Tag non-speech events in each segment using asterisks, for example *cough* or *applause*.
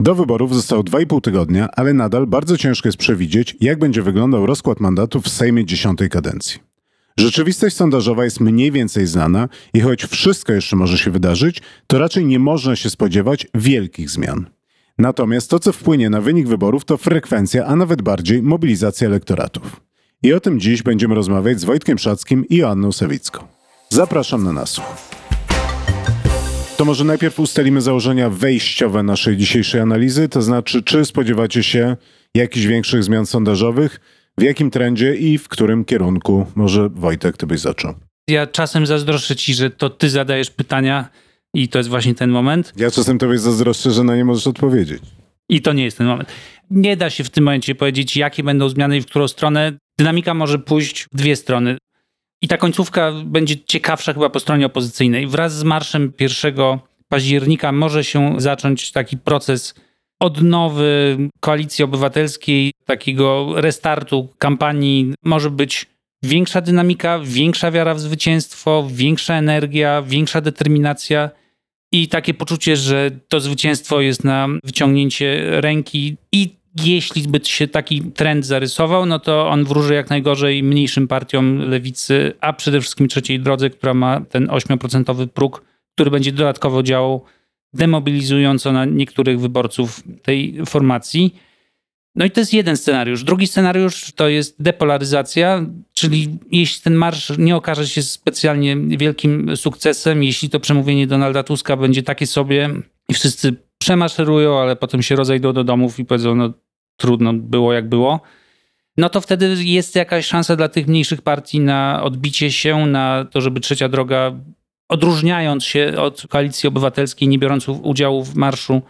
Do wyborów zostało 2,5 tygodnia, ale nadal bardzo ciężko jest przewidzieć, jak będzie wyglądał rozkład mandatów w Sejmie dziesiątej kadencji. Rzeczywistość sondażowa jest mniej więcej znana i choć wszystko jeszcze może się wydarzyć, to raczej nie można się spodziewać wielkich zmian. Natomiast to, co wpłynie na wynik wyborów, to frekwencja, a nawet bardziej mobilizacja elektoratów. I o tym dziś będziemy rozmawiać z Wojtkiem Szackim i Joanną Sawicką. Zapraszam na nasłuch. To może najpierw ustalimy założenia wejściowe naszej dzisiejszej analizy, to znaczy, czy spodziewacie się jakichś większych zmian sondażowych, w jakim trendzie i w którym kierunku? Może Wojtek, ty byś zaczął. Ja czasem zazdroszczę ci, że to ty zadajesz pytania i to jest właśnie ten moment. Ja czasem tobie zazdroszczę, że na nie możesz odpowiedzieć. I to nie jest ten moment. Nie da się w tym momencie powiedzieć, jakie będą zmiany i w którą stronę. Dynamika może pójść w dwie strony. I ta końcówka będzie ciekawsza chyba po stronie opozycyjnej. Wraz z marszem 1 października może się zacząć taki proces odnowy koalicji obywatelskiej, takiego restartu kampanii. Może być większa dynamika, większa wiara w zwycięstwo, większa energia, większa determinacja i takie poczucie, że to zwycięstwo jest na wyciągnięcie ręki i jeśli by się taki trend zarysował, no to on wróży jak najgorzej mniejszym partiom lewicy, a przede wszystkim trzeciej drodze, która ma ten 8% próg, który będzie dodatkowo działał demobilizująco na niektórych wyborców tej formacji. No i to jest jeden scenariusz. Drugi scenariusz to jest depolaryzacja, czyli jeśli ten marsz nie okaże się specjalnie wielkim sukcesem, jeśli to przemówienie Donalda Tuska będzie takie sobie i wszyscy przemaszerują, ale potem się rozejdą do domów i powiedzą, no trudno było jak było, no to wtedy jest jakaś szansa dla tych mniejszych partii na odbicie się, na to, żeby trzecia droga, odróżniając się od koalicji obywatelskiej, nie biorąc udziału w marszu,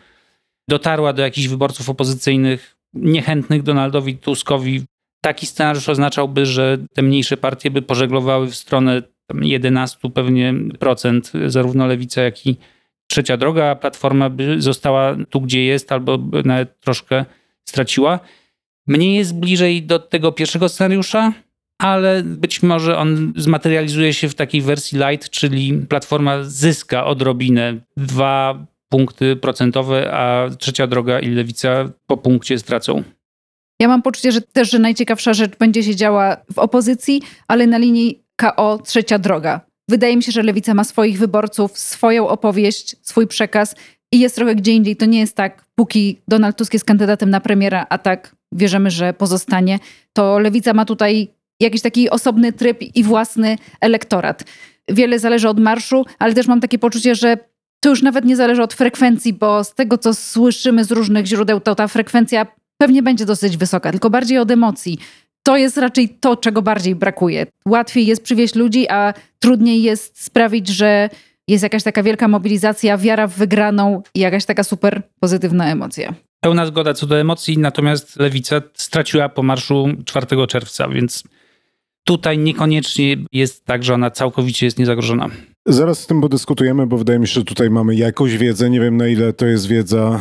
dotarła do jakichś wyborców opozycyjnych, niechętnych Donaldowi Tuskowi. Taki scenariusz oznaczałby, że te mniejsze partie by pożeglowały w stronę 11 pewnie procent, zarówno lewica, jak i trzecia droga, a platforma by została tu, gdzie jest, albo nawet troszkę straciła. Mnie jest bliżej do tego pierwszego scenariusza, ale być może on zmaterializuje się w takiej wersji light, czyli platforma zyska odrobinę dwa punkty procentowe, a trzecia droga i lewica po punkcie stracą. Ja mam poczucie, że też że najciekawsza rzecz będzie się działa w opozycji, ale na linii KO trzecia droga. Wydaje mi się, że lewica ma swoich wyborców, swoją opowieść, swój przekaz i jest trochę gdzie indziej. To nie jest tak, póki Donald Tusk jest kandydatem na premiera, a tak wierzymy, że pozostanie, to lewica ma tutaj jakiś taki osobny tryb i własny elektorat. Wiele zależy od marszu, ale też mam takie poczucie, że to już nawet nie zależy od frekwencji, bo z tego, co słyszymy z różnych źródeł, to ta frekwencja pewnie będzie dosyć wysoka, tylko bardziej od emocji. To jest raczej to, czego bardziej brakuje. Łatwiej jest przywieźć ludzi, a trudniej jest sprawić, że jest jakaś taka wielka mobilizacja, wiara w wygraną i jakaś taka super pozytywna emocja. Pełna zgoda co do emocji, natomiast lewica straciła po marszu 4 czerwca, więc tutaj niekoniecznie jest tak, że ona całkowicie jest niezagrożona. Zaraz z tym podyskutujemy, bo wydaje mi się, że tutaj mamy jakąś wiedzę. Nie wiem na ile to jest wiedza,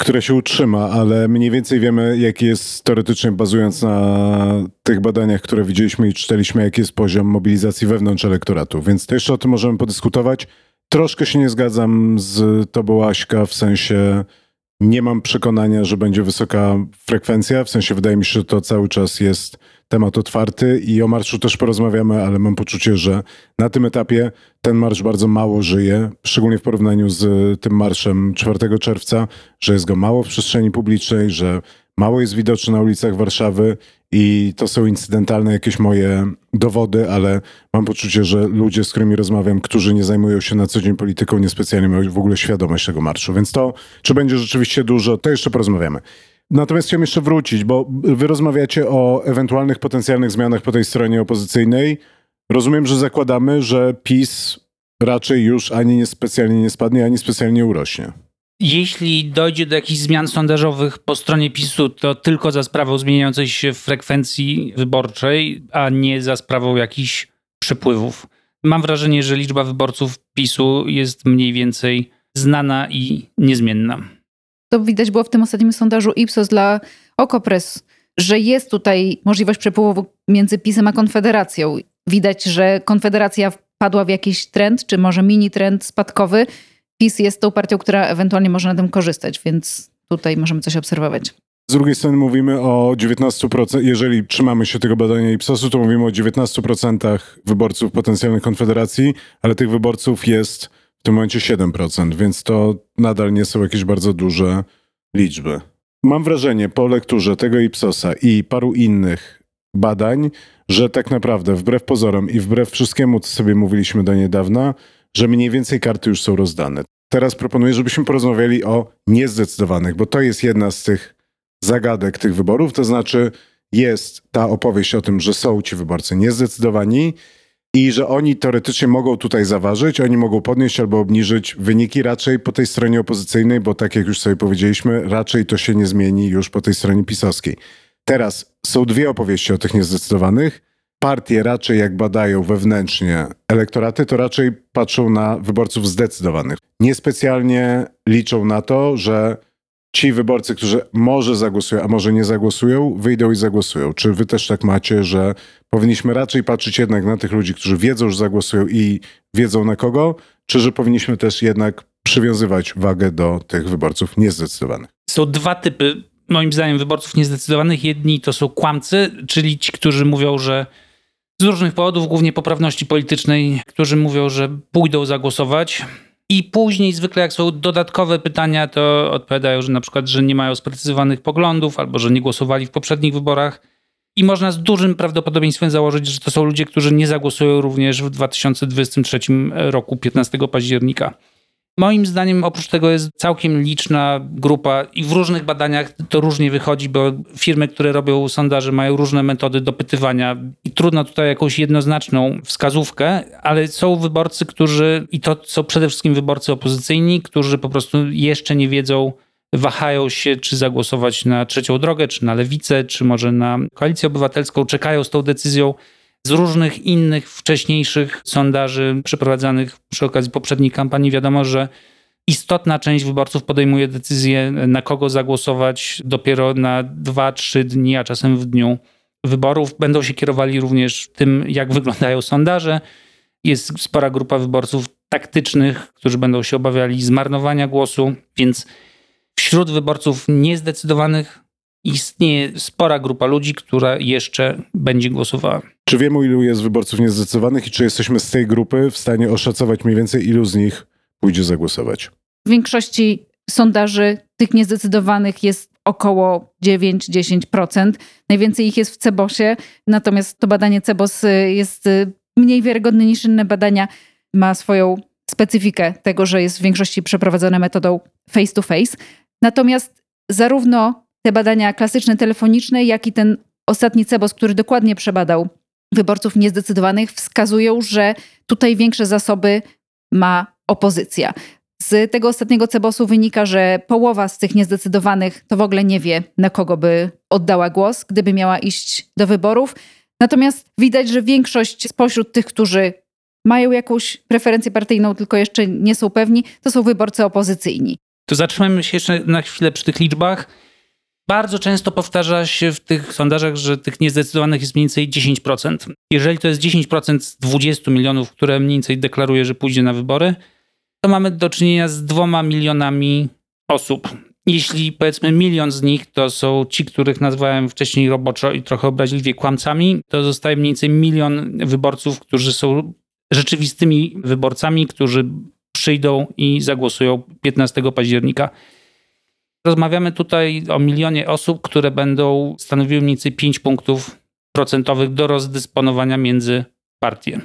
która się utrzyma, ale mniej więcej wiemy, jaki jest teoretycznie, bazując na tych badaniach, które widzieliśmy i czytaliśmy, jaki jest poziom mobilizacji wewnątrz elektoratu. Więc to jeszcze o tym możemy podyskutować. Troszkę się nie zgadzam z tobą, Aśka, w sensie nie mam przekonania, że będzie wysoka frekwencja. W sensie wydaje mi się, że to cały czas jest temat otwarty i o marszu też porozmawiamy, ale mam poczucie, że na tym etapie ten marsz bardzo mało żyje, szczególnie w porównaniu z tym marszem 4 czerwca, że jest go mało w przestrzeni publicznej, że mało jest widoczny na ulicach Warszawy i to są incydentalne jakieś moje dowody, ale mam poczucie, że ludzie, z którymi rozmawiam, którzy nie zajmują się na co dzień polityką, niespecjalnie mają w ogóle świadomość tego marszu. Więc to, czy będzie rzeczywiście dużo, to jeszcze porozmawiamy. Natomiast chciałem jeszcze wrócić, bo wy rozmawiacie o ewentualnych potencjalnych zmianach po tej stronie opozycyjnej. Rozumiem, że zakładamy, że PiS raczej już ani nie specjalnie nie spadnie, ani specjalnie urośnie. Jeśli dojdzie do jakichś zmian sondażowych po stronie PiSu, to tylko za sprawą zmieniającej się frekwencji wyborczej, a nie za sprawą jakichś przepływów. Mam wrażenie, że liczba wyborców PiSu jest mniej więcej znana i niezmienna. To widać było w tym ostatnim sondażu Ipsos dla Okopres, że jest tutaj możliwość przepływu między PiSem a Konfederacją. Widać, że Konfederacja wpadła w jakiś trend, czy może mini trend spadkowy. PiS jest tą partią, która ewentualnie może na tym korzystać, więc tutaj możemy coś obserwować. Z drugiej strony mówimy o 19%, jeżeli trzymamy się tego badania Ipsosu, to mówimy o 19% wyborców potencjalnych Konfederacji, ale tych wyborców jest w tym momencie 7%, więc to nadal nie są jakieś bardzo duże liczby. Mam wrażenie po lekturze tego Ipsosa i paru innych badań, że tak naprawdę wbrew pozorom i wbrew wszystkiemu, co sobie mówiliśmy do niedawna, że mniej więcej karty już są rozdane. Teraz proponuję, żebyśmy porozmawiali o niezdecydowanych, bo to jest jedna z tych zagadek tych wyborów, to znaczy jest ta opowieść o tym, że są ci wyborcy niezdecydowani i że oni teoretycznie mogą tutaj zaważyć, oni mogą podnieść albo obniżyć wyniki raczej po tej stronie opozycyjnej, bo tak jak już sobie powiedzieliśmy, raczej to się nie zmieni już po tej stronie pisowskiej. Teraz są dwie opowieści o tych niezdecydowanych. Partie raczej jak badają wewnętrznie elektoraty, to raczej patrzą na wyborców zdecydowanych. Niespecjalnie liczą na to, że ci wyborcy, którzy może zagłosują, a może nie zagłosują, wyjdą i zagłosują. Czy wy też tak macie, że powinniśmy raczej patrzeć jednak na tych ludzi, którzy wiedzą, że zagłosują i wiedzą na kogo, czy że powinniśmy też jednak przywiązywać wagę do tych wyborców niezdecydowanych? Są dwa typy, moim zdaniem, wyborców niezdecydowanych. Jedni to są kłamcy, czyli ci, którzy mówią, że z różnych powodów, głównie poprawności politycznej, którzy mówią, że pójdą zagłosować. I później zwykle jak są dodatkowe pytania, to odpowiadają, że na przykład, że nie mają sprecyzowanych poglądów albo że nie głosowali w poprzednich wyborach. I można z dużym prawdopodobieństwem założyć, że to są ludzie, którzy nie zagłosują również w 2023 roku, 15 października. Moim zdaniem oprócz tego jest całkiem liczna grupa i w różnych badaniach to różnie wychodzi, bo firmy, które robią sondaże mają różne metody dopytywania i trudno tutaj jakąś jednoznaczną wskazówkę, ale są wyborcy, którzy i to są przede wszystkim wyborcy opozycyjni, którzy po prostu jeszcze nie wiedzą, wahają się, czy zagłosować na trzecią drogę, czy na lewicę, czy może na koalicję obywatelską, czekają z tą decyzją z różnych innych wcześniejszych sondaży przeprowadzanych przy okazji poprzedniej kampanii wiadomo, że istotna część wyborców podejmuje decyzję, na kogo zagłosować dopiero na 2-3 dni, a czasem w dniu wyborów. Będą się kierowali również tym, jak wyglądają sondaże. Jest spora grupa wyborców taktycznych, którzy będą się obawiali zmarnowania głosu, więc wśród wyborców niezdecydowanych istnieje spora grupa ludzi, która jeszcze będzie głosowała. Czy wiemy, ilu jest wyborców niezdecydowanych i czy jesteśmy z tej grupy w stanie oszacować mniej więcej, ilu z nich pójdzie zagłosować? W większości sondaży tych niezdecydowanych jest około 9-10%. Najwięcej ich jest w Cebosie, natomiast to badanie Cebos y, jest y, mniej wiarygodne niż inne badania. Ma swoją specyfikę tego, że jest w większości przeprowadzone metodą face to face. Natomiast zarówno te badania klasyczne, telefoniczne, jak i ten ostatni Cebos, który dokładnie przebadał wyborców niezdecydowanych, wskazują, że tutaj większe zasoby ma opozycja. Z tego ostatniego Cebosu wynika, że połowa z tych niezdecydowanych to w ogóle nie wie, na kogo by oddała głos, gdyby miała iść do wyborów. Natomiast widać, że większość spośród tych, którzy mają jakąś preferencję partyjną, tylko jeszcze nie są pewni, to są wyborcy opozycyjni. To zatrzymajmy się jeszcze na chwilę przy tych liczbach. Bardzo często powtarza się w tych sondażach, że tych niezdecydowanych jest mniej więcej 10%. Jeżeli to jest 10% z 20 milionów, które mniej więcej deklaruje, że pójdzie na wybory, to mamy do czynienia z dwoma milionami osób. Jeśli powiedzmy milion z nich to są ci, których nazwałem wcześniej roboczo i trochę obraźliwie kłamcami, to zostaje mniej więcej milion wyborców, którzy są rzeczywistymi wyborcami, którzy przyjdą i zagłosują 15 października. Rozmawiamy tutaj o milionie osób, które będą stanowiły mniej więcej 5 punktów procentowych do rozdysponowania między partie.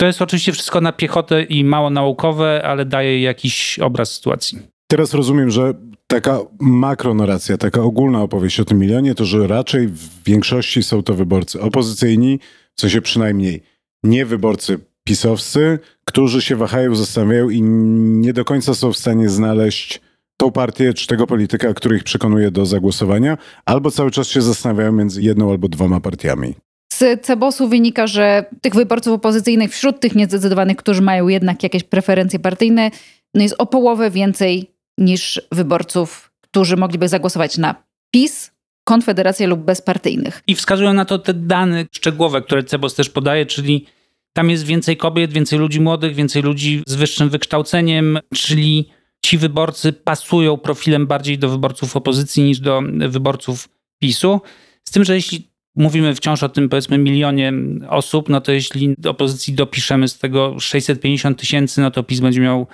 To jest oczywiście wszystko na piechotę i mało naukowe, ale daje jakiś obraz sytuacji. Teraz rozumiem, że taka makronarracja, taka ogólna opowieść o tym milionie, to że raczej w większości są to wyborcy opozycyjni, w sensie przynajmniej nie wyborcy pisowscy, którzy się wahają, zastanawiają i nie do końca są w stanie znaleźć tą partię czy tego polityka, który ich przekonuje do zagłosowania, albo cały czas się zastanawiają między jedną albo dwoma partiami. Z Cebosu wynika, że tych wyborców opozycyjnych wśród tych niezdecydowanych, którzy mają jednak jakieś preferencje partyjne, no jest o połowę więcej niż wyborców, którzy mogliby zagłosować na PiS, Konfederację lub bezpartyjnych. I wskazują na to te dane szczegółowe, które Cebos też podaje, czyli tam jest więcej kobiet, więcej ludzi młodych, więcej ludzi z wyższym wykształceniem, czyli ci wyborcy pasują profilem bardziej do wyborców opozycji niż do wyborców PiSu. Z tym, że jeśli mówimy wciąż o tym powiedzmy milionie osób, no to jeśli do opozycji dopiszemy z tego 650 tysięcy, no to PiS będzie miał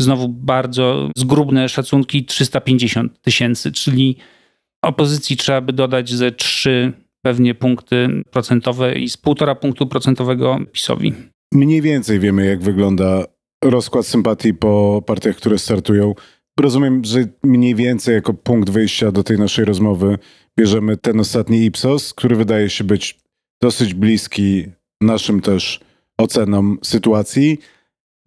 znowu bardzo zgrubne szacunki 350 tysięcy, czyli opozycji trzeba by dodać ze 3 pewnie punkty procentowe i z półtora punktu procentowego PiSowi. Mniej więcej wiemy, jak wygląda rozkład sympatii po partiach, które startują. Rozumiem, że mniej więcej jako punkt wyjścia do tej naszej rozmowy bierzemy ten ostatni Ipsos, który wydaje się być dosyć bliski naszym też ocenom sytuacji.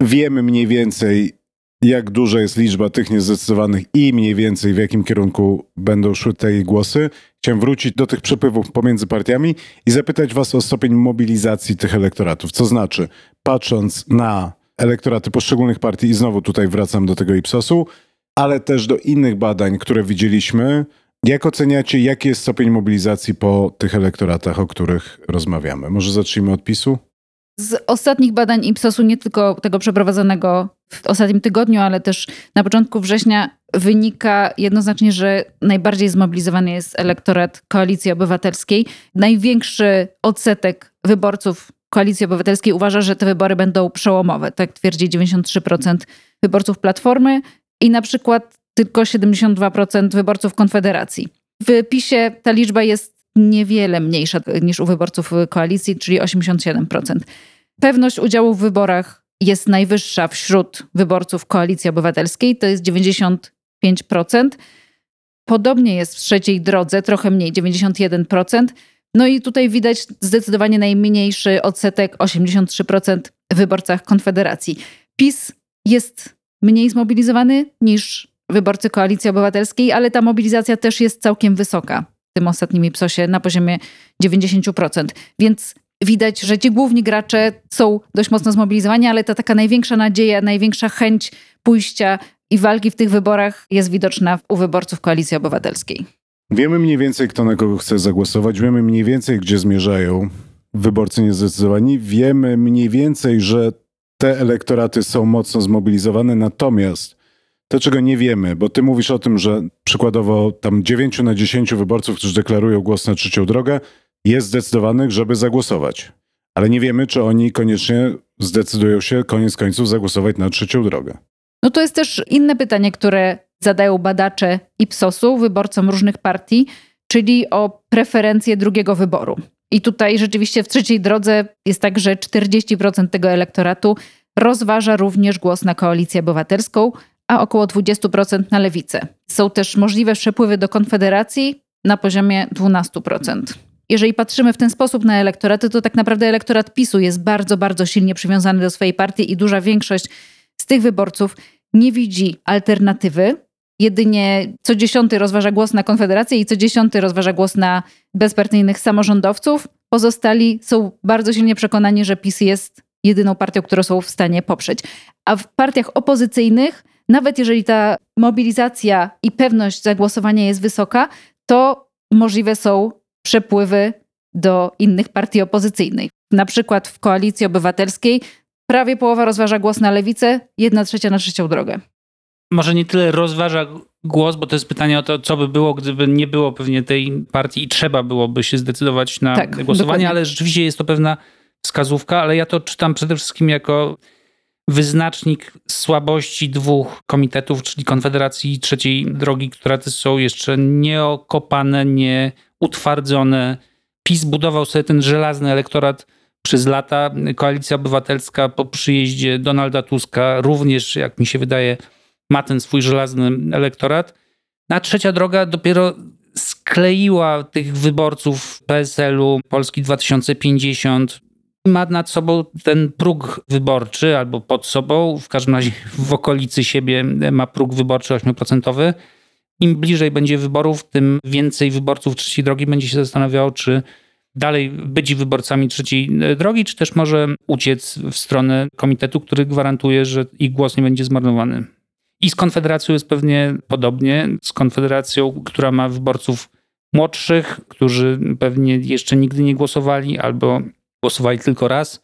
Wiemy mniej więcej, jak duża jest liczba tych niezdecydowanych i mniej więcej w jakim kierunku będą szły te głosy. Chciałem wrócić do tych przepływów pomiędzy partiami i zapytać Was o stopień mobilizacji tych elektoratów. Co znaczy, patrząc na elektoraty poszczególnych partii, i znowu tutaj wracam do tego Ipsosu, ale też do innych badań, które widzieliśmy, jak oceniacie, jaki jest stopień mobilizacji po tych elektoratach, o których rozmawiamy? Może zacznijmy od PiSu? Z ostatnich badań Ipsosu, nie tylko tego przeprowadzonego w ostatnim tygodniu, ale też na początku września, wynika jednoznacznie, że najbardziej zmobilizowany jest elektorat Koalicji Obywatelskiej. Największy odsetek wyborców Koalicji Obywatelskiej uważa, że te wybory będą przełomowe. Tak twierdzi 93% wyborców Platformy i na przykład tylko 72% wyborców Konfederacji. W PiSie ta liczba jest niewiele mniejsza niż u wyborców koalicji, czyli 87%. Pewność udziału w wyborach jest najwyższa wśród wyborców Koalicji Obywatelskiej, to jest 95%. Podobnie jest w trzeciej drodze, trochę mniej, 91%. No i tutaj widać zdecydowanie najmniejszy odsetek, 83% w wyborcach Konfederacji. PiS jest mniej zmobilizowany niż wyborcy Koalicji Obywatelskiej, ale ta mobilizacja też jest całkiem wysoka w tym ostatnim psosie na poziomie 90%. Więc widać, że ci główni gracze są dość mocno zmobilizowani, ale ta taka największa nadzieja, największa chęć pójścia i walki w tych wyborach jest widoczna u wyborców Koalicji Obywatelskiej. Wiemy mniej więcej, kto na kogo chce zagłosować, wiemy mniej więcej, gdzie zmierzają wyborcy niezdecydowani, wiemy mniej więcej, że te elektoraty są mocno zmobilizowane, natomiast to, czego nie wiemy, bo ty mówisz o tym, że przykładowo tam 9 na 10 wyborców, którzy deklarują głos na trzecią drogę, jest zdecydowanych, żeby zagłosować. Ale nie wiemy, czy oni koniecznie zdecydują się koniec końców zagłosować na trzecią drogę. No to jest też inne pytanie, które zadają badacze Ipsosu wyborcom różnych partii, czyli o preferencje drugiego wyboru. I tutaj rzeczywiście w trzeciej drodze jest tak, że 40% tego elektoratu rozważa również głos na koalicję obywatelską, a około 20% na lewicę. Są też możliwe przepływy do Konfederacji na poziomie 12%. Jeżeli patrzymy w ten sposób na elektoraty, to tak naprawdę elektorat PiSu jest bardzo, bardzo silnie przywiązany do swojej partii i duża większość z tych wyborców nie widzi alternatywy. Jedynie co dziesiąty rozważa głos na Konfederację i co dziesiąty rozważa głos na bezpartyjnych samorządowców. Pozostali są bardzo silnie przekonani, że PiS jest jedyną partią, którą są w stanie poprzeć. A w partiach opozycyjnych nawet jeżeli ta mobilizacja i pewność zagłosowania jest wysoka, to możliwe są przepływy do innych partii opozycyjnych. Na przykład w koalicji obywatelskiej prawie połowa rozważa głos na lewicę, jedna trzecia na trzecią drogę. Może nie tyle rozważa głos, bo to jest pytanie o to, co by było, gdyby nie było pewnie tej partii i trzeba byłoby się zdecydować na tak, głosowanie, dokładnie. ale rzeczywiście jest to pewna wskazówka, ale ja to czytam przede wszystkim jako wyznacznik słabości dwóch komitetów, czyli Konfederacji i Trzeciej Drogi, które są jeszcze nieokopane, nieutwardzone. PiS budował sobie ten żelazny elektorat przez lata. Koalicja Obywatelska po przyjeździe Donalda Tuska również, jak mi się wydaje, ma ten swój żelazny elektorat. A Trzecia Droga dopiero skleiła tych wyborców PSL-u, Polski 2050, ma nad sobą ten próg wyborczy albo pod sobą, w każdym razie w okolicy siebie ma próg wyborczy 8%. Im bliżej będzie wyborów, tym więcej wyborców trzeciej drogi będzie się zastanawiało, czy dalej być wyborcami trzeciej drogi, czy też może uciec w stronę komitetu, który gwarantuje, że ich głos nie będzie zmarnowany. I z Konfederacją jest pewnie podobnie. Z Konfederacją, która ma wyborców młodszych, którzy pewnie jeszcze nigdy nie głosowali albo głosowali tylko raz.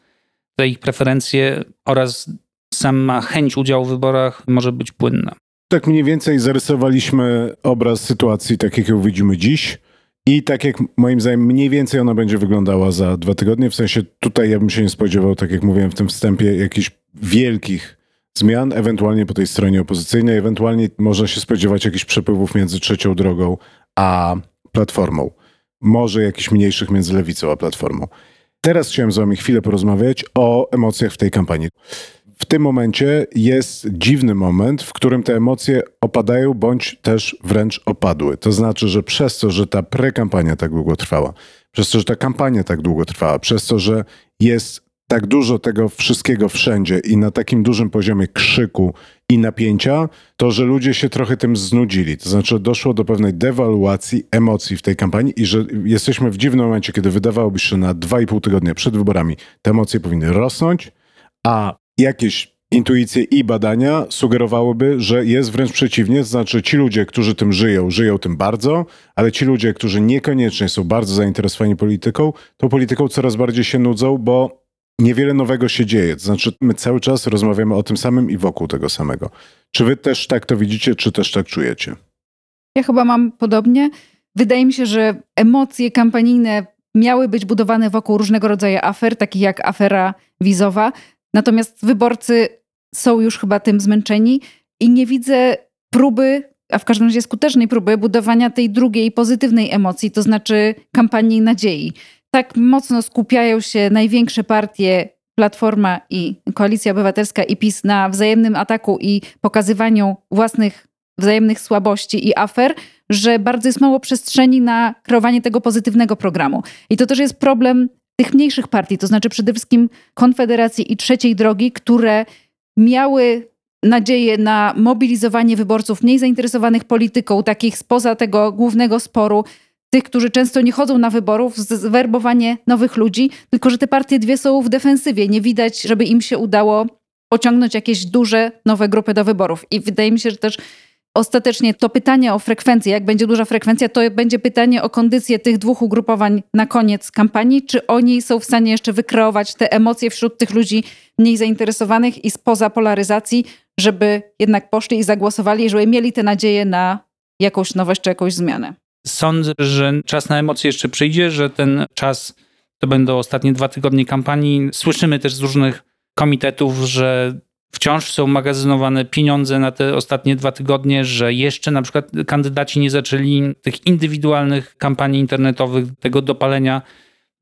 Te ich preferencje oraz sama chęć udziału w wyborach może być płynna. Tak mniej więcej zarysowaliśmy obraz sytuacji, tak jak ją widzimy dziś. I tak jak moim zdaniem mniej więcej ona będzie wyglądała za dwa tygodnie. W sensie tutaj ja bym się nie spodziewał, tak jak mówiłem w tym wstępie, jakichś wielkich zmian, ewentualnie po tej stronie opozycyjnej, ewentualnie można się spodziewać jakichś przepływów między trzecią drogą a platformą. Może jakichś mniejszych między lewicą a platformą. Teraz chciałem z wami chwilę porozmawiać o emocjach w tej kampanii. W tym momencie jest dziwny moment, w którym te emocje opadają, bądź też wręcz opadły. To znaczy, że przez to, że ta prekampania tak długo trwała, przez to, że ta kampania tak długo trwała, przez to, że jest tak dużo tego wszystkiego wszędzie i na takim dużym poziomie krzyku i napięcia, to że ludzie się trochę tym znudzili. To znaczy doszło do pewnej dewaluacji emocji w tej kampanii i że jesteśmy w dziwnym momencie, kiedy wydawałoby się na 2,5 tygodnia przed wyborami te emocje powinny rosnąć, a jakieś intuicje i badania sugerowałyby, że jest wręcz przeciwnie, to znaczy ci ludzie, którzy tym żyją, żyją tym bardzo, ale ci ludzie, którzy niekoniecznie są bardzo zainteresowani polityką, tą polityką coraz bardziej się nudzą, bo niewiele nowego się dzieje. To znaczy, my cały czas rozmawiamy o tym samym i wokół tego samego. Czy wy też tak to widzicie, czy też tak czujecie? Ja chyba mam podobnie. Wydaje mi się, że emocje kampanijne miały być budowane wokół różnego rodzaju afer, takich jak afera wizowa. Natomiast wyborcy są już chyba tym zmęczeni i nie widzę próby, a w każdym razie skutecznej próby budowania tej drugiej pozytywnej emocji, to znaczy kampanii nadziei tak mocno skupiają się największe partie Platforma i Koalicja Obywatelska i PiS na wzajemnym ataku i pokazywaniu własnych wzajemnych słabości i afer, że bardzo jest mało przestrzeni na kreowanie tego pozytywnego programu. I to też jest problem tych mniejszych partii, to znaczy przede wszystkim Konfederacji i Trzeciej Drogi, które miały nadzieję na mobilizowanie wyborców mniej zainteresowanych polityką, takich spoza tego głównego sporu, tych, którzy często nie chodzą na wyborów, zwerbowanie nowych ludzi, tylko że te partie dwie są w defensywie. Nie widać, żeby im się udało pociągnąć jakieś duże, nowe grupy do wyborów. I wydaje mi się, że też ostatecznie to pytanie o frekwencję, jak będzie duża frekwencja, to będzie pytanie o kondycję tych dwóch ugrupowań na koniec kampanii. Czy oni są w stanie jeszcze wykreować te emocje wśród tych ludzi mniej zainteresowanych i spoza polaryzacji, żeby jednak poszli i zagłosowali, żeby mieli te nadzieje na jakąś nowość czy jakąś zmianę. Sądzę, że czas na emocje jeszcze przyjdzie, że ten czas to będą ostatnie dwa tygodnie kampanii. Słyszymy też z różnych komitetów, że wciąż są magazynowane pieniądze na te ostatnie dwa tygodnie, że jeszcze na przykład kandydaci nie zaczęli tych indywidualnych kampanii internetowych, tego dopalenia.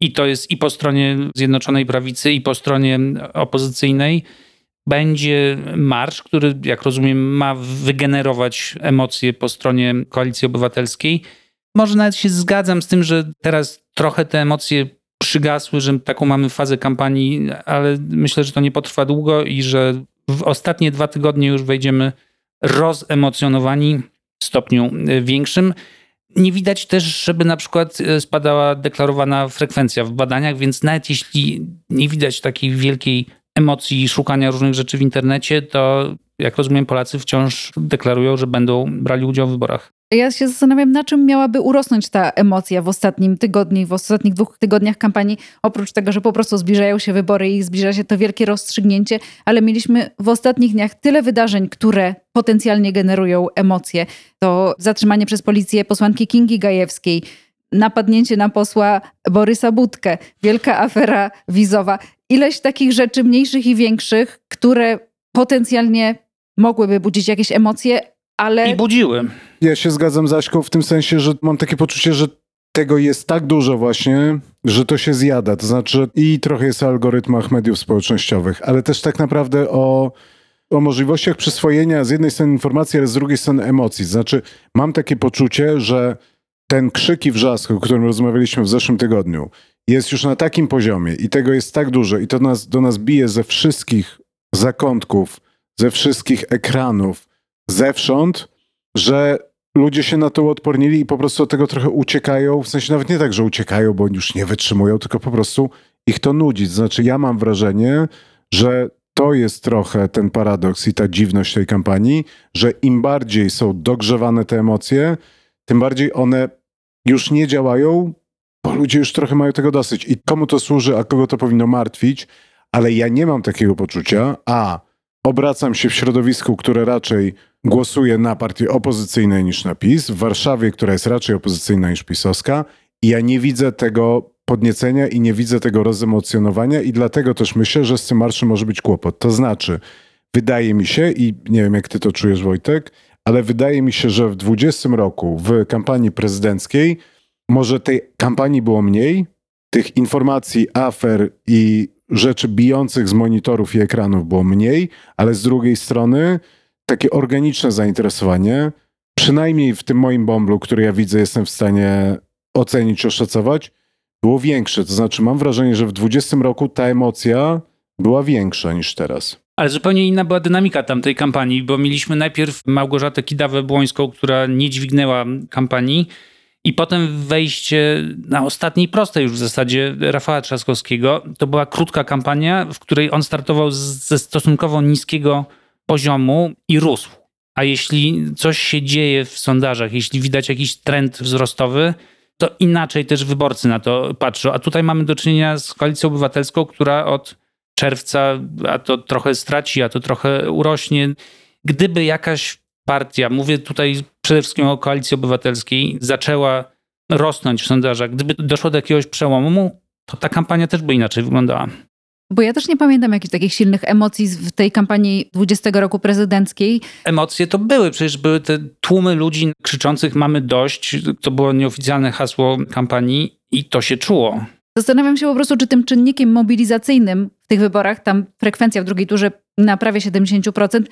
I to jest i po stronie Zjednoczonej Prawicy, i po stronie opozycyjnej. Będzie marsz, który, jak rozumiem, ma wygenerować emocje po stronie Koalicji Obywatelskiej. Może nawet się zgadzam z tym, że teraz trochę te emocje przygasły, że taką mamy fazę kampanii, ale myślę, że to nie potrwa długo i że w ostatnie dwa tygodnie już wejdziemy rozemocjonowani w stopniu większym. Nie widać też, żeby na przykład spadała deklarowana frekwencja w badaniach, więc nawet jeśli nie widać takiej wielkiej emocji i szukania różnych rzeczy w internecie, to jak rozumiem, Polacy wciąż deklarują, że będą brali udział w wyborach. Ja się zastanawiam, na czym miałaby urosnąć ta emocja w ostatnim tygodniu, w ostatnich dwóch tygodniach kampanii, oprócz tego, że po prostu zbliżają się wybory i zbliża się to wielkie rozstrzygnięcie, ale mieliśmy w ostatnich dniach tyle wydarzeń, które potencjalnie generują emocje. To zatrzymanie przez policję posłanki Kingi Gajewskiej, napadnięcie na posła Borysa Budkę, wielka afera wizowa. Ileś takich rzeczy mniejszych i większych, które potencjalnie mogłyby budzić jakieś emocje, ale... I budziły. Ja się zgadzam z Aśką w tym sensie, że mam takie poczucie, że tego jest tak dużo właśnie, że to się zjada. To znaczy i trochę jest o algorytmach mediów społecznościowych, ale też tak naprawdę o, o możliwościach przyswojenia z jednej strony informacji, ale z drugiej strony emocji. To znaczy mam takie poczucie, że ten krzyk i wrzask, o którym rozmawialiśmy w zeszłym tygodniu jest już na takim poziomie i tego jest tak dużo i to nas, do nas bije ze wszystkich zakątków, ze wszystkich ekranów, zewsząd, że ludzie się na to uodpornili i po prostu od tego trochę uciekają. W sensie nawet nie tak, że uciekają, bo już nie wytrzymują, tylko po prostu ich to nudzi. Znaczy, ja mam wrażenie, że to jest trochę ten paradoks i ta dziwność tej kampanii, że im bardziej są dogrzewane te emocje, tym bardziej one już nie działają, bo ludzie już trochę mają tego dosyć. I komu to służy, a kogo to powinno martwić, ale ja nie mam takiego poczucia, a obracam się w środowisku, które raczej głosuje na partie opozycyjne niż na PiS, w Warszawie, która jest raczej opozycyjna niż pisowska i ja nie widzę tego podniecenia i nie widzę tego rozemocjonowania i dlatego też myślę, że z tym marszem może być kłopot. To znaczy, wydaje mi się i nie wiem jak ty to czujesz Wojtek, ale wydaje mi się, że w 20 roku w kampanii prezydenckiej może tej kampanii było mniej, tych informacji, afer i rzeczy bijących z monitorów i ekranów było mniej, ale z drugiej strony takie organiczne zainteresowanie, przynajmniej w tym moim bomblu, który ja widzę, jestem w stanie ocenić, oszacować, było większe. To znaczy, mam wrażenie, że w 20 roku ta emocja była większa niż teraz. Ale zupełnie inna była dynamika tamtej kampanii, bo mieliśmy najpierw Małgorzatę Kidawę-Błońską, która nie dźwignęła kampanii, i potem wejście na ostatniej prostej już w zasadzie Rafała Trzaskowskiego. To była krótka kampania, w której on startował ze stosunkowo niskiego poziomu i rósł. A jeśli coś się dzieje w sondażach, jeśli widać jakiś trend wzrostowy, to inaczej też wyborcy na to patrzą. A tutaj mamy do czynienia z koalicją obywatelską, która od czerwca a to trochę straci, a to trochę urośnie. Gdyby jakaś partia, mówię tutaj przede wszystkim o koalicji obywatelskiej, zaczęła rosnąć w sondażach, gdyby doszło do jakiegoś przełomu, to ta kampania też by inaczej wyglądała. Bo ja też nie pamiętam jakichś takich silnych emocji w tej kampanii 20 roku prezydenckiej. Emocje to były, przecież były te tłumy ludzi krzyczących mamy dość, to było nieoficjalne hasło kampanii i to się czuło. Zastanawiam się po prostu, czy tym czynnikiem mobilizacyjnym w tych wyborach, tam frekwencja w drugiej turze na prawie 70%,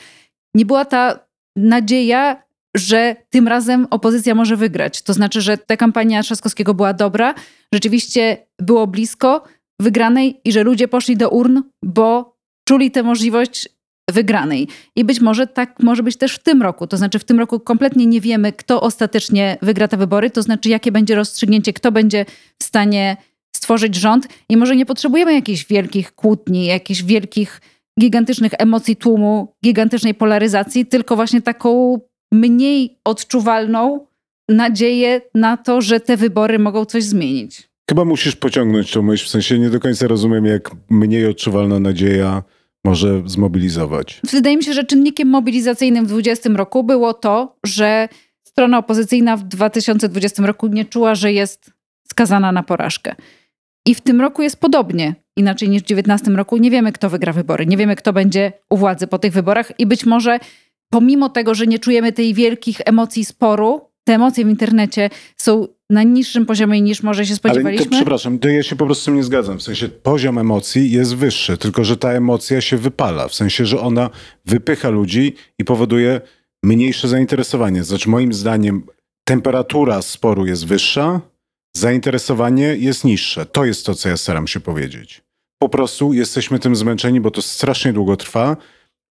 nie była ta nadzieja, że tym razem opozycja może wygrać. To znaczy, że ta kampania Trzaskowskiego była dobra, rzeczywiście było blisko wygranej i że ludzie poszli do urn, bo czuli tę możliwość wygranej. I być może tak może być też w tym roku. To znaczy, w tym roku kompletnie nie wiemy, kto ostatecznie wygra te wybory, to znaczy, jakie będzie rozstrzygnięcie, kto będzie w stanie stworzyć rząd. I może nie potrzebujemy jakichś wielkich kłótni, jakichś wielkich, gigantycznych emocji tłumu, gigantycznej polaryzacji, tylko właśnie taką mniej odczuwalną nadzieję na to, że te wybory mogą coś zmienić. Chyba musisz pociągnąć tą myśl, w sensie nie do końca rozumiem, jak mniej odczuwalna nadzieja może zmobilizować. Wydaje mi się, że czynnikiem mobilizacyjnym w 2020 roku było to, że strona opozycyjna w 2020 roku nie czuła, że jest skazana na porażkę. I w tym roku jest podobnie, inaczej niż w 2019 roku. Nie wiemy, kto wygra wybory, nie wiemy, kto będzie u władzy po tych wyborach i być może pomimo tego, że nie czujemy tej wielkich emocji sporu, te emocje w internecie są na niższym poziomie niż może się spodziewaliśmy. Ale to, przepraszam, to ja się po prostu nie zgadzam. W sensie poziom emocji jest wyższy, tylko że ta emocja się wypala. W sensie, że ona wypycha ludzi i powoduje mniejsze zainteresowanie. Znaczy moim zdaniem temperatura sporu jest wyższa, zainteresowanie jest niższe. To jest to, co ja staram się powiedzieć. Po prostu jesteśmy tym zmęczeni, bo to strasznie długo trwa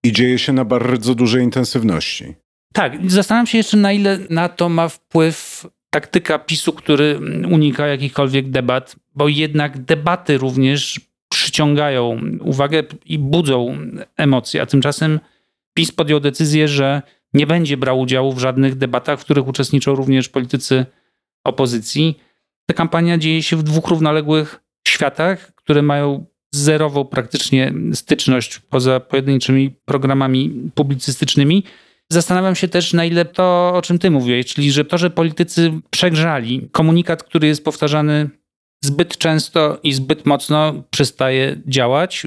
i dzieje się na bardzo dużej intensywności. Tak, zastanawiam się jeszcze, na ile na to ma wpływ taktyka PiSu, który unika jakichkolwiek debat, bo jednak debaty również przyciągają uwagę i budzą emocje, a tymczasem PiS podjął decyzję, że nie będzie brał udziału w żadnych debatach, w których uczestniczą również politycy opozycji. Ta kampania dzieje się w dwóch równoległych światach, które mają zerową praktycznie styczność poza pojedynczymi programami publicystycznymi. Zastanawiam się też, na ile to, o czym ty mówiłeś, czyli że to, że politycy przegrzali komunikat, który jest powtarzany zbyt często i zbyt mocno, przestaje działać,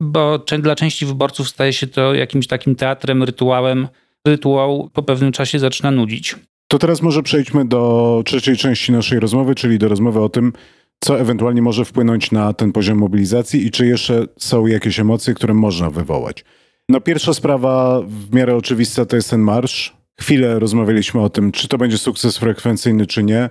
bo dla części wyborców staje się to jakimś takim teatrem, rytuałem. Rytuał po pewnym czasie zaczyna nudzić. To teraz może przejdźmy do trzeciej części naszej rozmowy, czyli do rozmowy o tym, co ewentualnie może wpłynąć na ten poziom mobilizacji i czy jeszcze są jakieś emocje, które można wywołać. No pierwsza sprawa w miarę oczywista to jest ten marsz. Chwilę rozmawialiśmy o tym, czy to będzie sukces frekwencyjny, czy nie.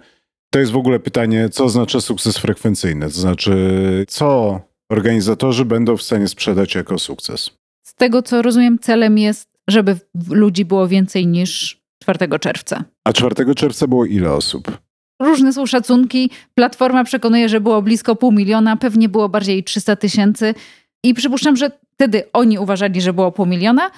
To jest w ogóle pytanie, co oznacza sukces frekwencyjny? To znaczy, co organizatorzy będą w stanie sprzedać jako sukces? Z tego co rozumiem, celem jest, żeby ludzi było więcej niż 4 czerwca. A 4 czerwca było ile osób? Różne są szacunki. Platforma przekonuje, że było blisko pół miliona, pewnie było bardziej 300 tysięcy. I przypuszczam, że wtedy oni uważali, że było pół miliona.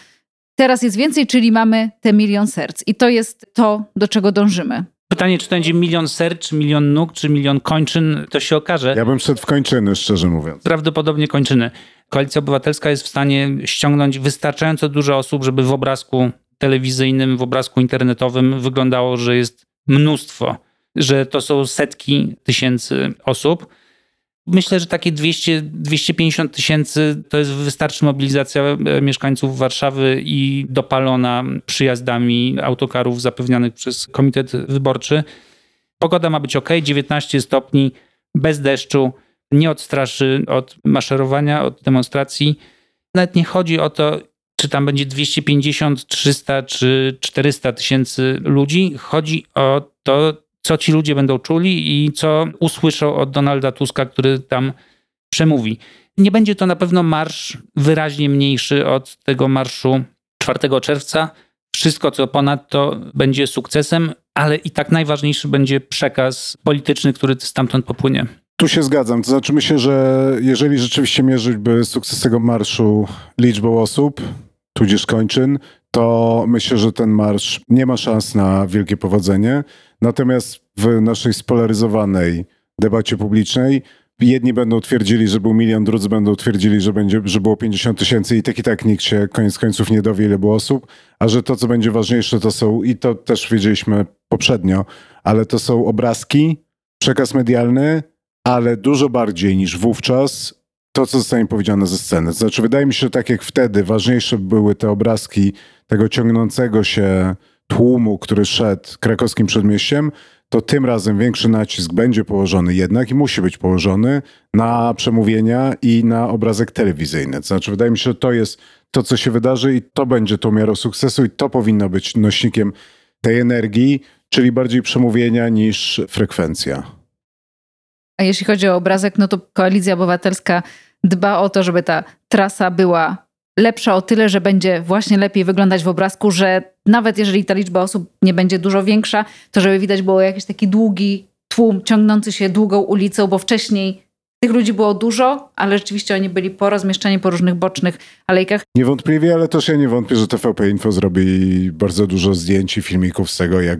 Teraz jest więcej, czyli mamy te milion serc. I to jest to, do czego dążymy. Pytanie, czy to będzie milion serc, czy milion nóg, czy milion kończyn, to się okaże. Ja bym szedł w kończyny, szczerze mówiąc. Prawdopodobnie kończyny. Koalicja Obywatelska jest w stanie ściągnąć wystarczająco dużo osób, żeby w obrazku telewizyjnym, w obrazku internetowym wyglądało, że jest mnóstwo, że to są setki tysięcy osób. Myślę, że takie 200-250 tysięcy to jest wystarczy mobilizacja e, mieszkańców Warszawy i dopalona przyjazdami autokarów zapewnianych przez Komitet Wyborczy. Pogoda ma być ok, 19 stopni, bez deszczu, nie odstraszy od maszerowania, od demonstracji. Nawet nie chodzi o to, czy tam będzie 250, 300 czy 400 tysięcy ludzi. Chodzi o to, co ci ludzie będą czuli i co usłyszą od Donalda Tuska, który tam przemówi. Nie będzie to na pewno marsz wyraźnie mniejszy od tego marszu 4 czerwca. Wszystko, co ponadto, będzie sukcesem, ale i tak najważniejszy będzie przekaz polityczny, który stamtąd popłynie. Tu się zgadzam. To znaczy myślę, że jeżeli rzeczywiście mierzyć by sukces tego marszu liczbą osób, tudzież kończyn, to myślę, że ten marsz nie ma szans na wielkie powodzenie. Natomiast w naszej spolaryzowanej debacie publicznej jedni będą twierdzili, że był milion, drudzy będą twierdzili, że, będzie, że było 50 tysięcy i tak i tak nikt się koniec końców nie dowie, ile było osób, a że to, co będzie ważniejsze, to są, i to też wiedzieliśmy poprzednio, ale to są obrazki, przekaz medialny, ale dużo bardziej niż wówczas to, co zostanie powiedziane ze sceny. Znaczy, wydaje mi się, że tak jak wtedy ważniejsze były te obrazki tego ciągnącego się tłumu, który szedł krakowskim przedmieściem, to tym razem większy nacisk będzie położony jednak i musi być położony na przemówienia i na obrazek telewizyjny. Znaczy, wydaje mi się, że to jest to, co się wydarzy i to będzie tą miarą sukcesu i to powinno być nośnikiem tej energii, czyli bardziej przemówienia niż frekwencja. A jeśli chodzi o obrazek, no to Koalicja Obywatelska dba o to, żeby ta trasa była lepsza o tyle, że będzie właśnie lepiej wyglądać w obrazku, że nawet jeżeli ta liczba osób nie będzie dużo większa, to żeby widać było jakiś taki długi tłum ciągnący się długą ulicą, bo wcześniej tych ludzi było dużo, ale rzeczywiście oni byli porozmieszczeni po różnych bocznych alejkach. Niewątpliwie, ale też ja nie wątpię, że TVP Info zrobi bardzo dużo zdjęć i filmików z tego, jak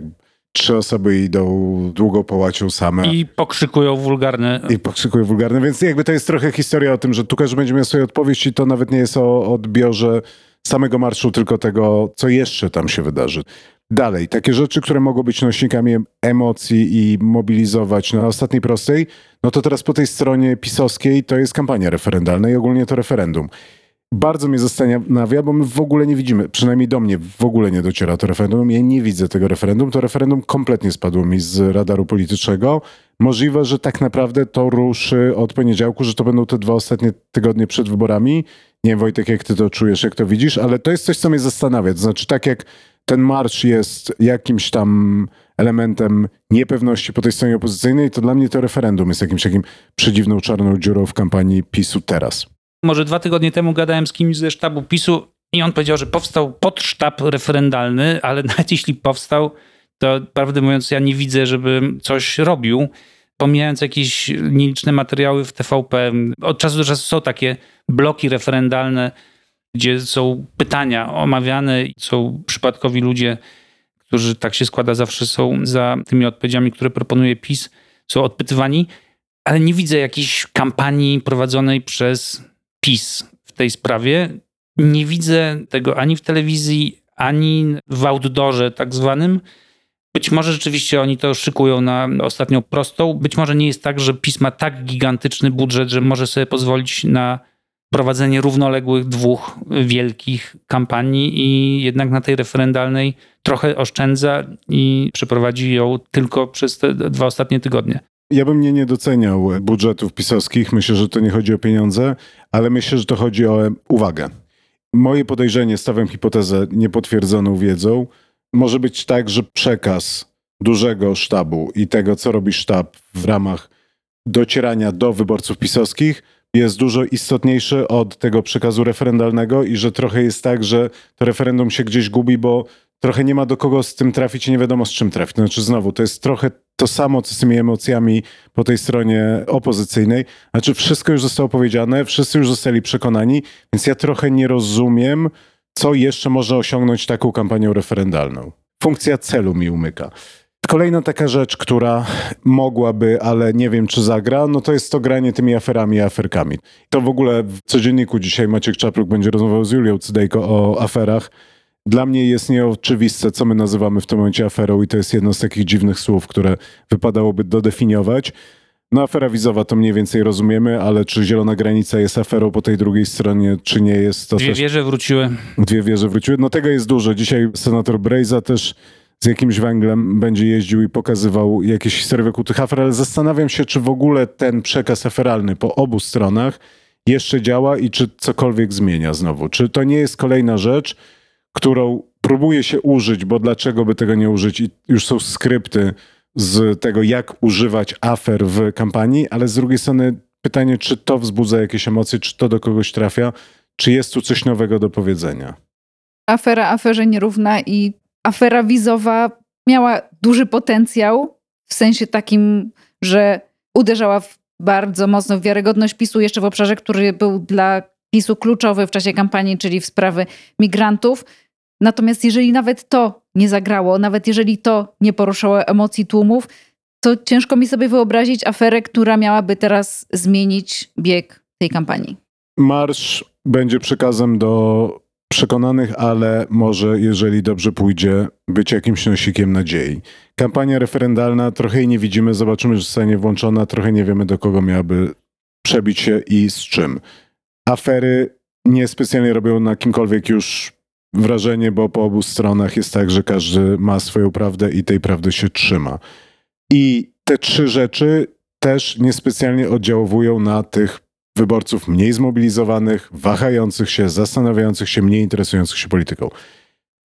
trzy osoby idą długo połacią same. I pokrzykują wulgarne. I pokrzykują wulgarne, więc jakby to jest trochę historia o tym, że tu każdy będzie miał swoją odpowiedź i to nawet nie jest o odbiorze samego marszu, tylko tego, co jeszcze tam się wydarzy. Dalej, takie rzeczy, które mogą być nośnikami emocji i mobilizować na ostatniej prostej, no to teraz po tej stronie pisowskiej to jest kampania referendalna i ogólnie to referendum bardzo mnie zastanawia, bo my w ogóle nie widzimy, przynajmniej do mnie w ogóle nie dociera to referendum. Ja nie widzę tego referendum. To referendum kompletnie spadło mi z radaru politycznego. Możliwe, że tak naprawdę to ruszy od poniedziałku, że to będą te dwa ostatnie tygodnie przed wyborami. Nie wiem, Wojtek, jak ty to czujesz, jak to widzisz, ale to jest coś, co mnie zastanawia. To znaczy, tak jak ten marsz jest jakimś tam elementem niepewności po tej stronie opozycyjnej, to dla mnie to referendum jest jakimś takim przedziwną czarną dziurą w kampanii PiSu teraz. Może dwa tygodnie temu gadałem z kimś ze sztabu PiSu i on powiedział, że powstał podsztab referendalny, ale *laughs* nawet jeśli powstał, to prawdę mówiąc, ja nie widzę, żeby coś robił. Pomijając jakieś nieliczne materiały w TVP, od czasu do czasu są takie bloki referendalne, gdzie są pytania omawiane, są przypadkowi ludzie, którzy tak się składa, zawsze są za tymi odpowiedziami, które proponuje PiS, są odpytywani, ale nie widzę jakiejś kampanii prowadzonej przez PiS w tej sprawie. Nie widzę tego ani w telewizji, ani w outdoorze tak zwanym. Być może rzeczywiście oni to szykują na ostatnią prostą. Być może nie jest tak, że PiS ma tak gigantyczny budżet, że może sobie pozwolić na prowadzenie równoległych dwóch wielkich kampanii i jednak na tej referendalnej trochę oszczędza i przeprowadzi ją tylko przez te dwa ostatnie tygodnie. Ja bym nie, nie doceniał budżetów pisowskich. Myślę, że to nie chodzi o pieniądze, ale myślę, że to chodzi o uwagę. Moje podejrzenie, stawiam hipotezę niepotwierdzoną wiedzą, może być tak, że przekaz dużego sztabu i tego, co robi sztab w ramach docierania do wyborców pisowskich, jest dużo istotniejszy od tego przekazu referendalnego i że trochę jest tak, że to referendum się gdzieś gubi, bo trochę nie ma do kogo z tym trafić i nie wiadomo z czym trafić. Znaczy znowu, to jest trochę to samo, co z tymi emocjami po tej stronie opozycyjnej. Znaczy wszystko już zostało powiedziane, wszyscy już zostali przekonani, więc ja trochę nie rozumiem, co jeszcze może osiągnąć taką kampanią referendalną. Funkcja celu mi umyka. Kolejna taka rzecz, która mogłaby, ale nie wiem czy zagra, no to jest to granie tymi aferami i aferkami. To w ogóle w codzienniku dzisiaj Maciek Czapluk będzie rozmawiał z Julią Cydejko o aferach. Dla mnie jest nieoczywiste, co my nazywamy w tym momencie aferą i to jest jedno z takich dziwnych słów, które wypadałoby dodefiniować. No afera wizowa to mniej więcej rozumiemy, ale czy zielona granica jest aferą po tej drugiej stronie, czy nie jest to Dwie też... wieże wróciły. Dwie wieże wróciły. No tego jest dużo. Dzisiaj senator Brejza też z jakimś węglem będzie jeździł i pokazywał jakieś historie wokół tych afer, ale zastanawiam się, czy w ogóle ten przekaz aferalny po obu stronach jeszcze działa i czy cokolwiek zmienia znowu. Czy to nie jest kolejna rzecz, którą próbuje się użyć, bo dlaczego by tego nie użyć? I już są skrypty z tego, jak używać afer w kampanii, ale z drugiej strony pytanie, czy to wzbudza jakieś emocje, czy to do kogoś trafia, czy jest tu coś nowego do powiedzenia? Afera aferze nierówna i afera wizowa miała duży potencjał w sensie takim, że uderzała w bardzo mocno w wiarygodność PiSu jeszcze w obszarze, który był dla PiSu kluczowy w czasie kampanii, czyli w sprawy migrantów. Natomiast jeżeli nawet to nie zagrało, nawet jeżeli to nie poruszało emocji tłumów, to ciężko mi sobie wyobrazić aferę, która miałaby teraz zmienić bieg tej kampanii. Marsz będzie przekazem do przekonanych, ale może, jeżeli dobrze pójdzie, być jakimś nosikiem nadziei. Kampania referendalna, trochę jej nie widzimy, zobaczymy, że zostanie włączona, trochę nie wiemy, do kogo miałaby przebić się i z czym. Afery niespecjalnie robią na kimkolwiek już wrażenie, bo po obu stronach jest tak, że każdy ma swoją prawdę i tej prawdy się trzyma. I te trzy rzeczy też niespecjalnie oddziaływują na tych wyborców mniej zmobilizowanych, wahających się, zastanawiających się, mniej interesujących się polityką.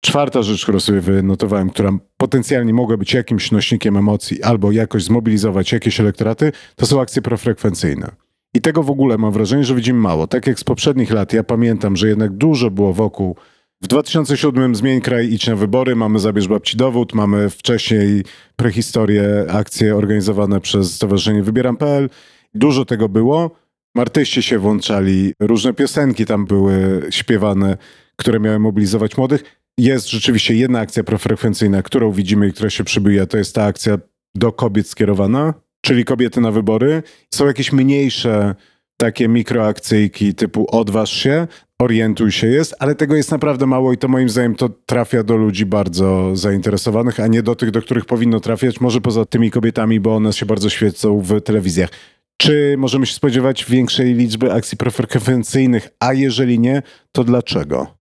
Czwarta rzecz, którą sobie wynotowałem, która potencjalnie mogła być jakimś nośnikiem emocji albo jakoś zmobilizować jakieś elektoraty, to są akcje profrekwencyjne. I tego w ogóle mam wrażenie, że widzimy mało. Tak jak z poprzednich lat, ja pamiętam, że jednak dużo było wokół. W 2007 Zmień kraj, idź na wybory, mamy Zabierz babci dowód, mamy wcześniej prehistorię, akcje organizowane przez Stowarzyszenie Wybieram.pl. Dużo tego było. Artyści się włączali, różne piosenki tam były śpiewane, które miały mobilizować młodych. Jest rzeczywiście jedna akcja profrekwencyjna, którą widzimy i która się przybija, to jest ta akcja do kobiet skierowana, czyli kobiety na wybory. Są jakieś mniejsze takie mikroakcyjki typu odważ się, orientuj się jest, ale tego jest naprawdę mało i to moim zdaniem to trafia do ludzi bardzo zainteresowanych, a nie do tych, do których powinno trafiać, może poza tymi kobietami, bo one się bardzo świecą w telewizjach. Czy możemy się spodziewać większej liczby akcji profrekwencyjnych, a jeżeli nie, to dlaczego?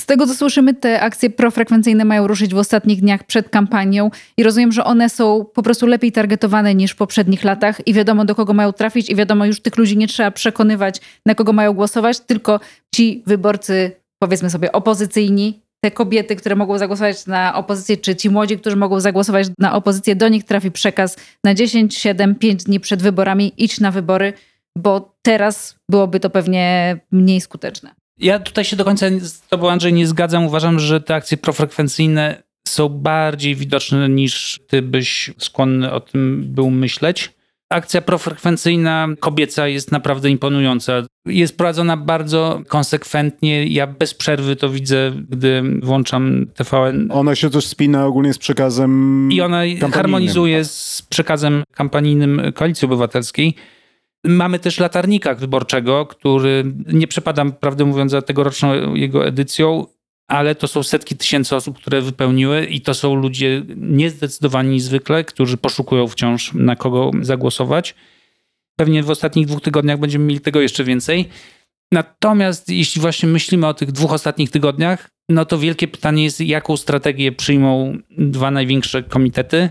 Z tego, co słyszymy, te akcje profrekwencyjne mają ruszyć w ostatnich dniach przed kampanią i rozumiem, że one są po prostu lepiej targetowane niż w poprzednich latach i wiadomo, do kogo mają trafić i wiadomo, już tych ludzi nie trzeba przekonywać, na kogo mają głosować, tylko ci wyborcy, powiedzmy sobie, opozycyjni, te kobiety, które mogą zagłosować na opozycję, czy ci młodzi, którzy mogą zagłosować na opozycję, do nich trafi przekaz na 10, 7, 5 dni przed wyborami, idź na wybory, bo teraz byłoby to pewnie mniej skuteczne. Ja tutaj się do końca z tobą, Andrzej, nie zgadzam. Uważam, że te akcje profrekwencyjne są bardziej widoczne niż ty byś skłonny o tym był myśleć. Akcja profrekwencyjna kobieca jest naprawdę imponująca. Jest prowadzona bardzo konsekwentnie. Ja bez przerwy to widzę, gdy włączam TVN. Ona się też spina ogólnie z przekazem. I ona harmonizuje z przekazem kampanijnym Koalicji Obywatelskiej. Mamy też latarnika wyborczego, który nie przepadam, prawdę mówiąc, za tegoroczną jego edycją, ale to są setki tysięcy osób, które wypełniły i to są ludzie niezdecydowani zwykle, którzy poszukują wciąż na kogo zagłosować. Pewnie w ostatnich dwóch tygodniach będziemy mieli tego jeszcze więcej. Natomiast jeśli właśnie myślimy o tych dwóch ostatnich tygodniach, no to wielkie pytanie jest, jaką strategię przyjmą dwa największe komitety.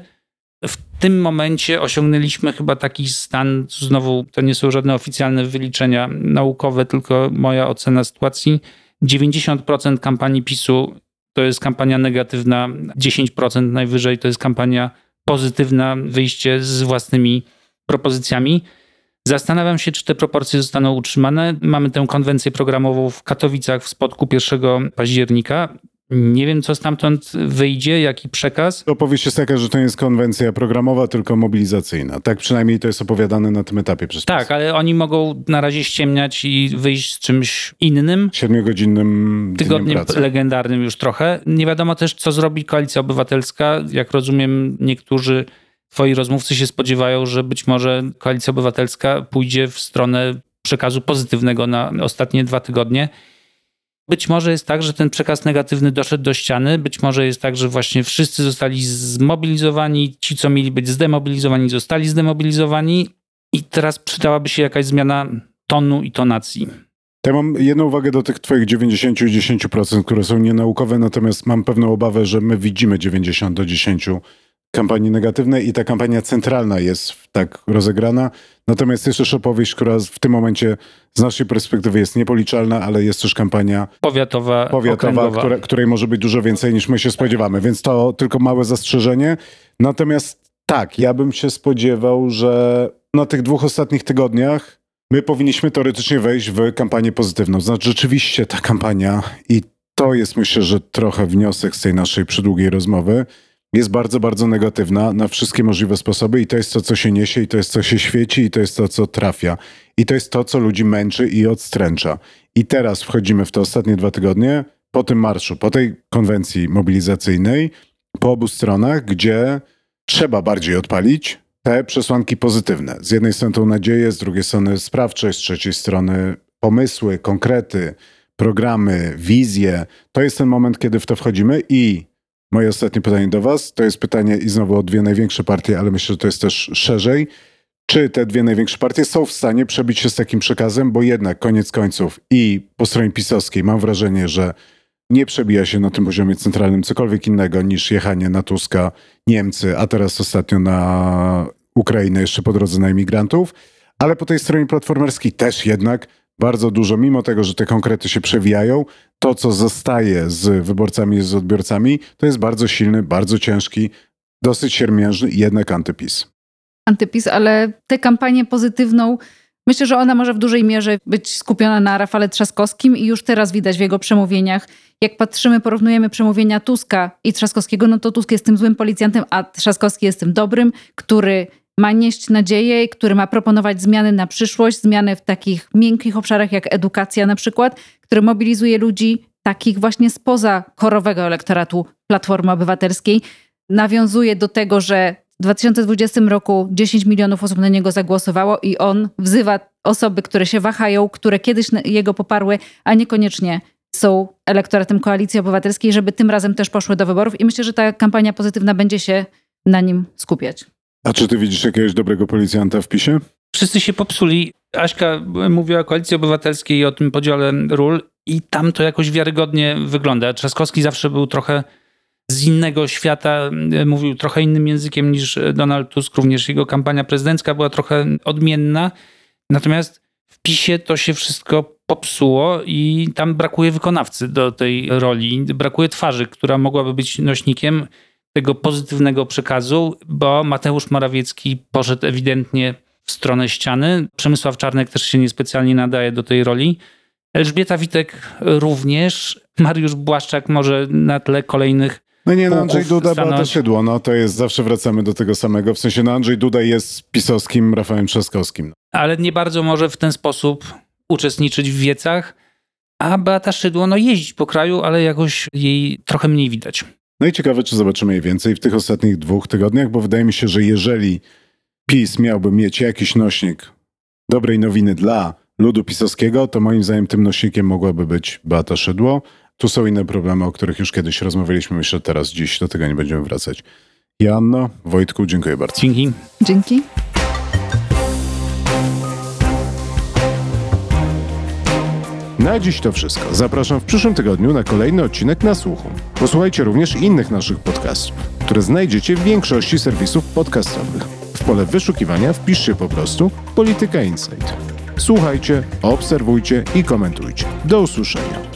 W tym momencie osiągnęliśmy chyba taki stan, znowu to nie są żadne oficjalne wyliczenia naukowe, tylko moja ocena sytuacji. 90% kampanii PiSu to jest kampania negatywna, 10% najwyżej to jest kampania pozytywne wyjście z własnymi propozycjami. Zastanawiam się, czy te proporcje zostaną utrzymane. Mamy tę konwencję programową w Katowicach w spotku 1 października. Nie wiem, co stamtąd wyjdzie, jaki przekaz. Opowieść jest taka, że to nie jest konwencja programowa, tylko mobilizacyjna. Tak przynajmniej to jest opowiadane na tym etapie przez Tak, ale oni mogą na razie ściemniać i wyjść z czymś innym. Siedmiogodzinnym dniem Tygodniem pracy. legendarnym już trochę. Nie wiadomo też, co zrobi Koalicja Obywatelska. Jak rozumiem, niektórzy twoi rozmówcy się spodziewają, że być może Koalicja Obywatelska pójdzie w stronę przekazu pozytywnego na ostatnie dwa tygodnie. Być może jest tak, że ten przekaz negatywny doszedł do ściany. Być może jest tak, że właśnie wszyscy zostali zmobilizowani. Ci, co mieli być zdemobilizowani, zostali zdemobilizowani. I teraz przydałaby się jakaś zmiana tonu i tonacji. To ja mam jedną uwagę do tych twoich 90 i 10%, które są nienaukowe, natomiast mam pewną obawę, że my widzimy 90 do 10 kampanii negatywnej i ta kampania centralna jest tak rozegrana. Natomiast jest też opowieść, która w tym momencie z naszej perspektywy jest niepoliczalna, ale jest też kampania Powiatowa, powiatowa, które, której może być dużo więcej niż my się spodziewamy, więc to tylko małe zastrzeżenie. Natomiast tak, ja bym się spodziewał, że na tych dwóch ostatnich tygodniach my powinniśmy teoretycznie wejść w kampanię pozytywną. Znaczy rzeczywiście ta kampania i to jest myślę, że trochę wniosek z tej naszej przydługiej rozmowy, jest bardzo, bardzo negatywna na wszystkie możliwe sposoby i to jest to, co się niesie i to jest, co się świeci i to jest to, co trafia. I to jest to, co ludzi męczy i odstręcza. I teraz wchodzimy w te ostatnie dwa tygodnie po tym marszu, po tej konwencji mobilizacyjnej, po obu stronach, gdzie trzeba bardziej odpalić te przesłanki pozytywne. Z jednej strony tą nadzieję, z drugiej strony sprawczość, z trzeciej strony pomysły, konkrety, programy, wizje. To jest ten moment, kiedy w to wchodzimy i moje ostatnie pytanie do was, to jest pytanie i znowu o dwie największe partie, ale myślę, że to jest też szerzej. Czy te dwie największe partie są w stanie przebić się z takim przekazem, bo jednak koniec końców i po stronie pisowskiej mam wrażenie, że nie przebija się na tym poziomie centralnym cokolwiek innego niż jechanie na Tuska Niemcy, a teraz ostatnio na Ukrainę jeszcze po drodze na imigrantów, ale po tej stronie platformerskiej też jednak bardzo dużo, mimo tego, że te konkrety się przewijają, to co zostaje z wyborcami, z odbiorcami, to jest bardzo silny, bardzo ciężki, dosyć siermiężny jednak antypis. antypis, ale tę kampanię pozytywną, myślę, że ona może w dużej mierze być skupiona na Rafale Trzaskowskim i już teraz widać w jego przemówieniach. Jak patrzymy, porównujemy przemówienia Tuska i Trzaskowskiego, no to Tusk jest tym złym policjantem, a Trzaskowski jest tym dobrym, który ma nieść nadzieję, który ma proponować zmiany na przyszłość, zmiany w takich miękkich obszarach jak edukacja na przykład, który mobilizuje ludzi takich właśnie spoza chorowego elektoratu Platformy Obywatelskiej. Nawiązuje do tego, że w 2020 roku 10 milionów osób na niego zagłosowało i on wzywa osoby, które się wahają, które kiedyś jego poparły, a niekoniecznie są elektoratem Koalicji Obywatelskiej, żeby tym razem też poszły do wyborów i myślę, że ta kampania pozytywna będzie się na nim skupiać. A czy ty widzisz jakiegoś dobrego policjanta w PiSie? Wszyscy się popsuli. Aśka mówiła o Koalicji Obywatelskiej i o tym podziale ról i tam to jakoś wiarygodnie wygląda. Trzaskowski zawsze był trochę z innego świata, mówił trochę innym językiem niż Donald Tusk, również jego kampania prezydencka była trochę odmienna. Natomiast w PiSie to się wszystko popsuło i tam brakuje wykonawcy do tej roli. Brakuje twarzy, która mogłaby być nośnikiem tego pozytywnego przekazu, bo Mateusz Morawiecki poszedł ewidentnie w stronę ściany. Przemysław Czarnek też się niespecjalnie nadaje do tej roli. Elżbieta Witek również. Mariusz Błaszczak może na tle kolejnych No nie, no pułków Andrzej Duda, Beata stanąć. Szydło, no to jest, zawsze wracamy do tego samego. W sensie, no Andrzej Duda jest pisowskim Rafałem Trzaskowskim. ale nie bardzo może w ten sposób uczestniczyć w wiecach. A Beata Szydło no jeździ po kraju, ale jakoś jej trochę mniej widać. No i ciekawe, czy zobaczymy jej więcej w tych ostatnich dwóch tygodniach, bo wydaje mi się, że jeżeli PiS miałby mieć jakiś nośnik dobrej nowiny dla ludu pisowskiego, to moim zdaniem tym nośnikiem mogłaby być Beata Szydło. Tu są inne problemy, o których już kiedyś rozmawialiśmy. Myślę, że teraz, dziś do tego nie będziemy wracać. Joanno, Wojtku, dziękuję bardzo. Dzięki. Dzięki. Na dziś to wszystko. Zapraszam w przyszłym tygodniu na kolejny odcinek na słuchu. Posłuchajcie również innych naszych podcastów, które znajdziecie w większości serwisów podcastowych. W pole wyszukiwania wpiszcie po prostu Polityka Insight. Słuchajcie, obserwujcie i komentujcie. Do usłyszenia.